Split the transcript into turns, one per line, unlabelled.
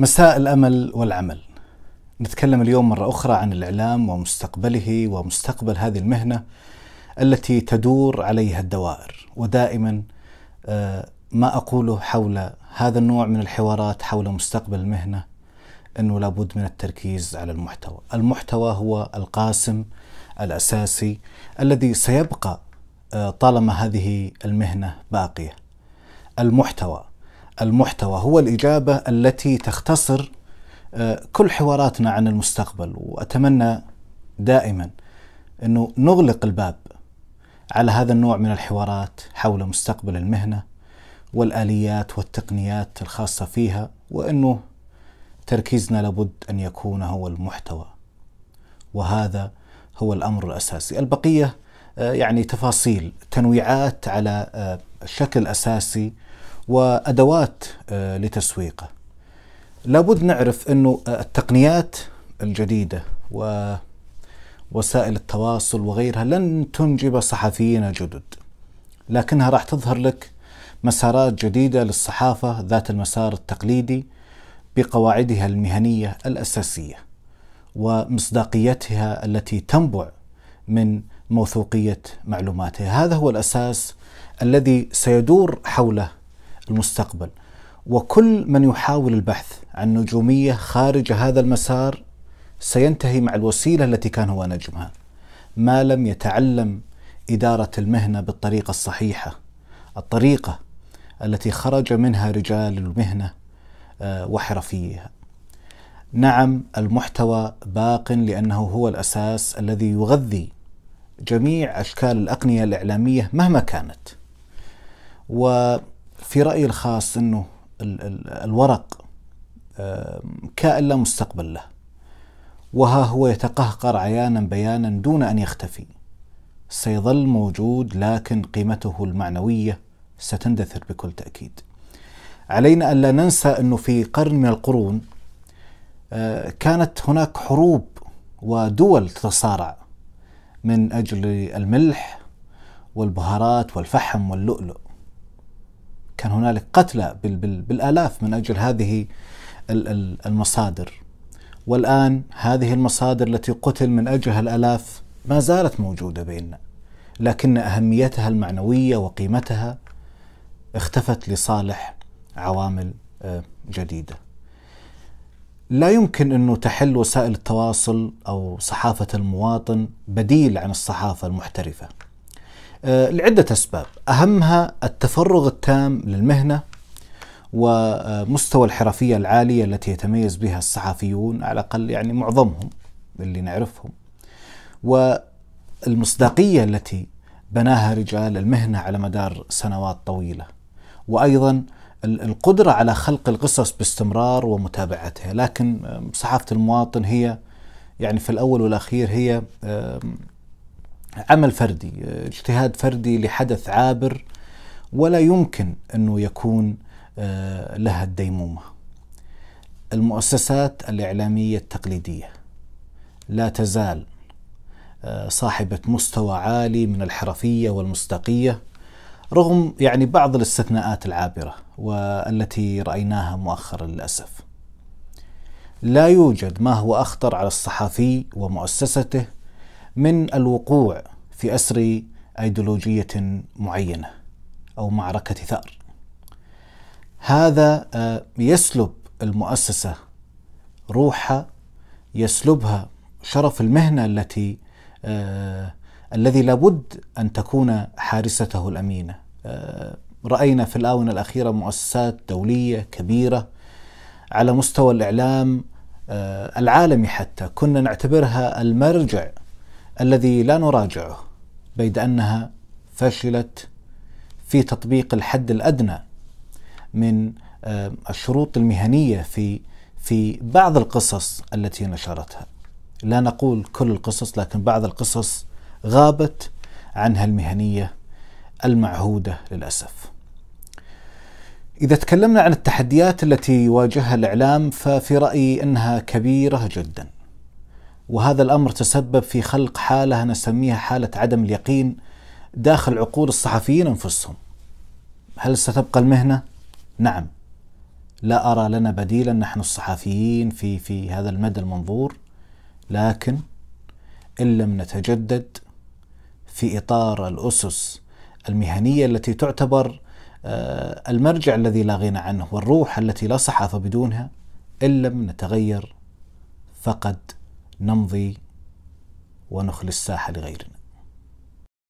مساء الأمل والعمل. نتكلم اليوم مرة أخرى عن الإعلام ومستقبله ومستقبل هذه المهنة التي تدور عليها الدوائر ودائما آه، ما أقوله حول هذا النوع من الحوارات حول مستقبل المهنة إنه لابد من التركيز على المحتوى. المحتوى هو القاسم الأساسي الذي سيبقى آه، طالما هذه المهنة باقية. المحتوى المحتوى هو الإجابة التي تختصر آه، كل حواراتنا عن المستقبل. وأتمنى دائما إنه نغلق الباب على هذا النوع من الحوارات حول مستقبل المهنة والآليات والتقنيات الخاصة فيها وإنه تركيزنا لابد أن يكون هو المحتوى. وهذا هو الأمر الأساسي. البقية آه، يعني تفاصيل تنويعات على آه، شكل أساسي وأدوات آه، لتسويقه. لابد نعرف إنه التقنيات الجديدة ووسائل التواصل وغيرها لن تنجب صحفيين جدد. لكنها راح تظهر لك مسارات جديدة للصحافة ذات المسار التقليدي بقواعدها المهنية الأساسية ومصداقيتها التي تنبع من موثوقية معلوماتها، هذا هو الأساس الذي سيدور حوله المستقبل وكل من يحاول البحث عن نجومية خارج هذا المسار سينتهي مع الوسيلة التي كان هو نجمها. ما لم يتعلم إدارة المهنة بالطريقة الصحيحة الطريقة التي خرج منها رجال المهنة آه، وحرفيها. نعم المحتوى باق لأنه هو الأساس الذي يغذي جميع أشكال الأقنية الإعلامية مهما كانت. وفي رأيي الخاص إنه الورق كائن لا مستقبل له. وها هو يتقهقر عيانا بيانا دون أن يختفي. سيظل موجود لكن قيمته المعنوية ستندثر بكل تأكيد. علينا أن لا ننسى إنه في قرن من القرون آه، كانت هناك حروب ودول تتصارع من أجل الملح والبهارات والفحم واللؤلؤ. كان هنالك قتلى بالآلاف من أجل هذه المصادر والآن هذه المصادر التي قتل من أجلها الآلاف ما زالت موجودة بيننا لكن أهميتها المعنوية وقيمتها اختفت لصالح عوامل آه، جديدة. لا يمكن انه تحل وسائل التواصل أو صحافة المواطن بديل عن الصحافة المحترفة. آه، لعدة أسباب، أهمها التفرغ التام للمهنة ومستوى الحرفية العالية التي يتميز بها الصحفيون على الأقل يعني معظمهم اللي نعرفهم. والمصداقية التي بناها رجال المهنة على مدار سنوات طويلة. وأيضا القدرة على خلق القصص باستمرار ومتابعتها، لكن صحافة المواطن هي يعني في الأول والأخير هي عمل فردي، اجتهاد فردي لحدث عابر ولا يمكن أنه يكون آه، لها الديمومة. المؤسسات الإعلامية التقليدية لا تزال آه، صاحبة مستوى عالي من الحرفية والمصداقية رغم يعني بعض الاستثناءات العابرة والتي رأيناها مؤخرا للأسف لا يوجد ما هو أخطر على الصحفي ومؤسسته من الوقوع في أسر أيديولوجية معينة أو معركة ثأر هذا آه، يسلب المؤسسة روحها يسلبها شرف المهنة التي آه، الذي لابد أن تكون حارسته الأمينة. آه، رأينا في الآونة الأخيرة مؤسسات دولية كبيرة على مستوى الإعلام العالمي حتى كنا نعتبرها المرجع الذي لا نراجعه بيد أنها فشلت في تطبيق الحد الأدنى من آه، الشروط المهنية في في بعض القصص التي نشرتها. لا نقول كل القصص لكن بعض القصص غابت عنها المهنية المعهودة للأسف. إذا تكلمنا عن التحديات التي يواجهها الإعلام ففي رأيي إنها كبيرة جدا. وهذا الأمر تسبب في خلق حالة نسميها حالة عدم اليقين داخل عقول الصحفيين أنفسهم. هل ستبقى المهنة؟ نعم. لا أرى لنا بديلا نحن الصحفيين في في هذا المدى المنظور لكن إن لم نتجدد في إطار الأسس المهنية التي تعتبر آه، المرجع الذي لا غنى عنه والروح التي لا صحافة بدونها إن لم نتغير فقد نمضي ونخلي الساحة لغيرنا.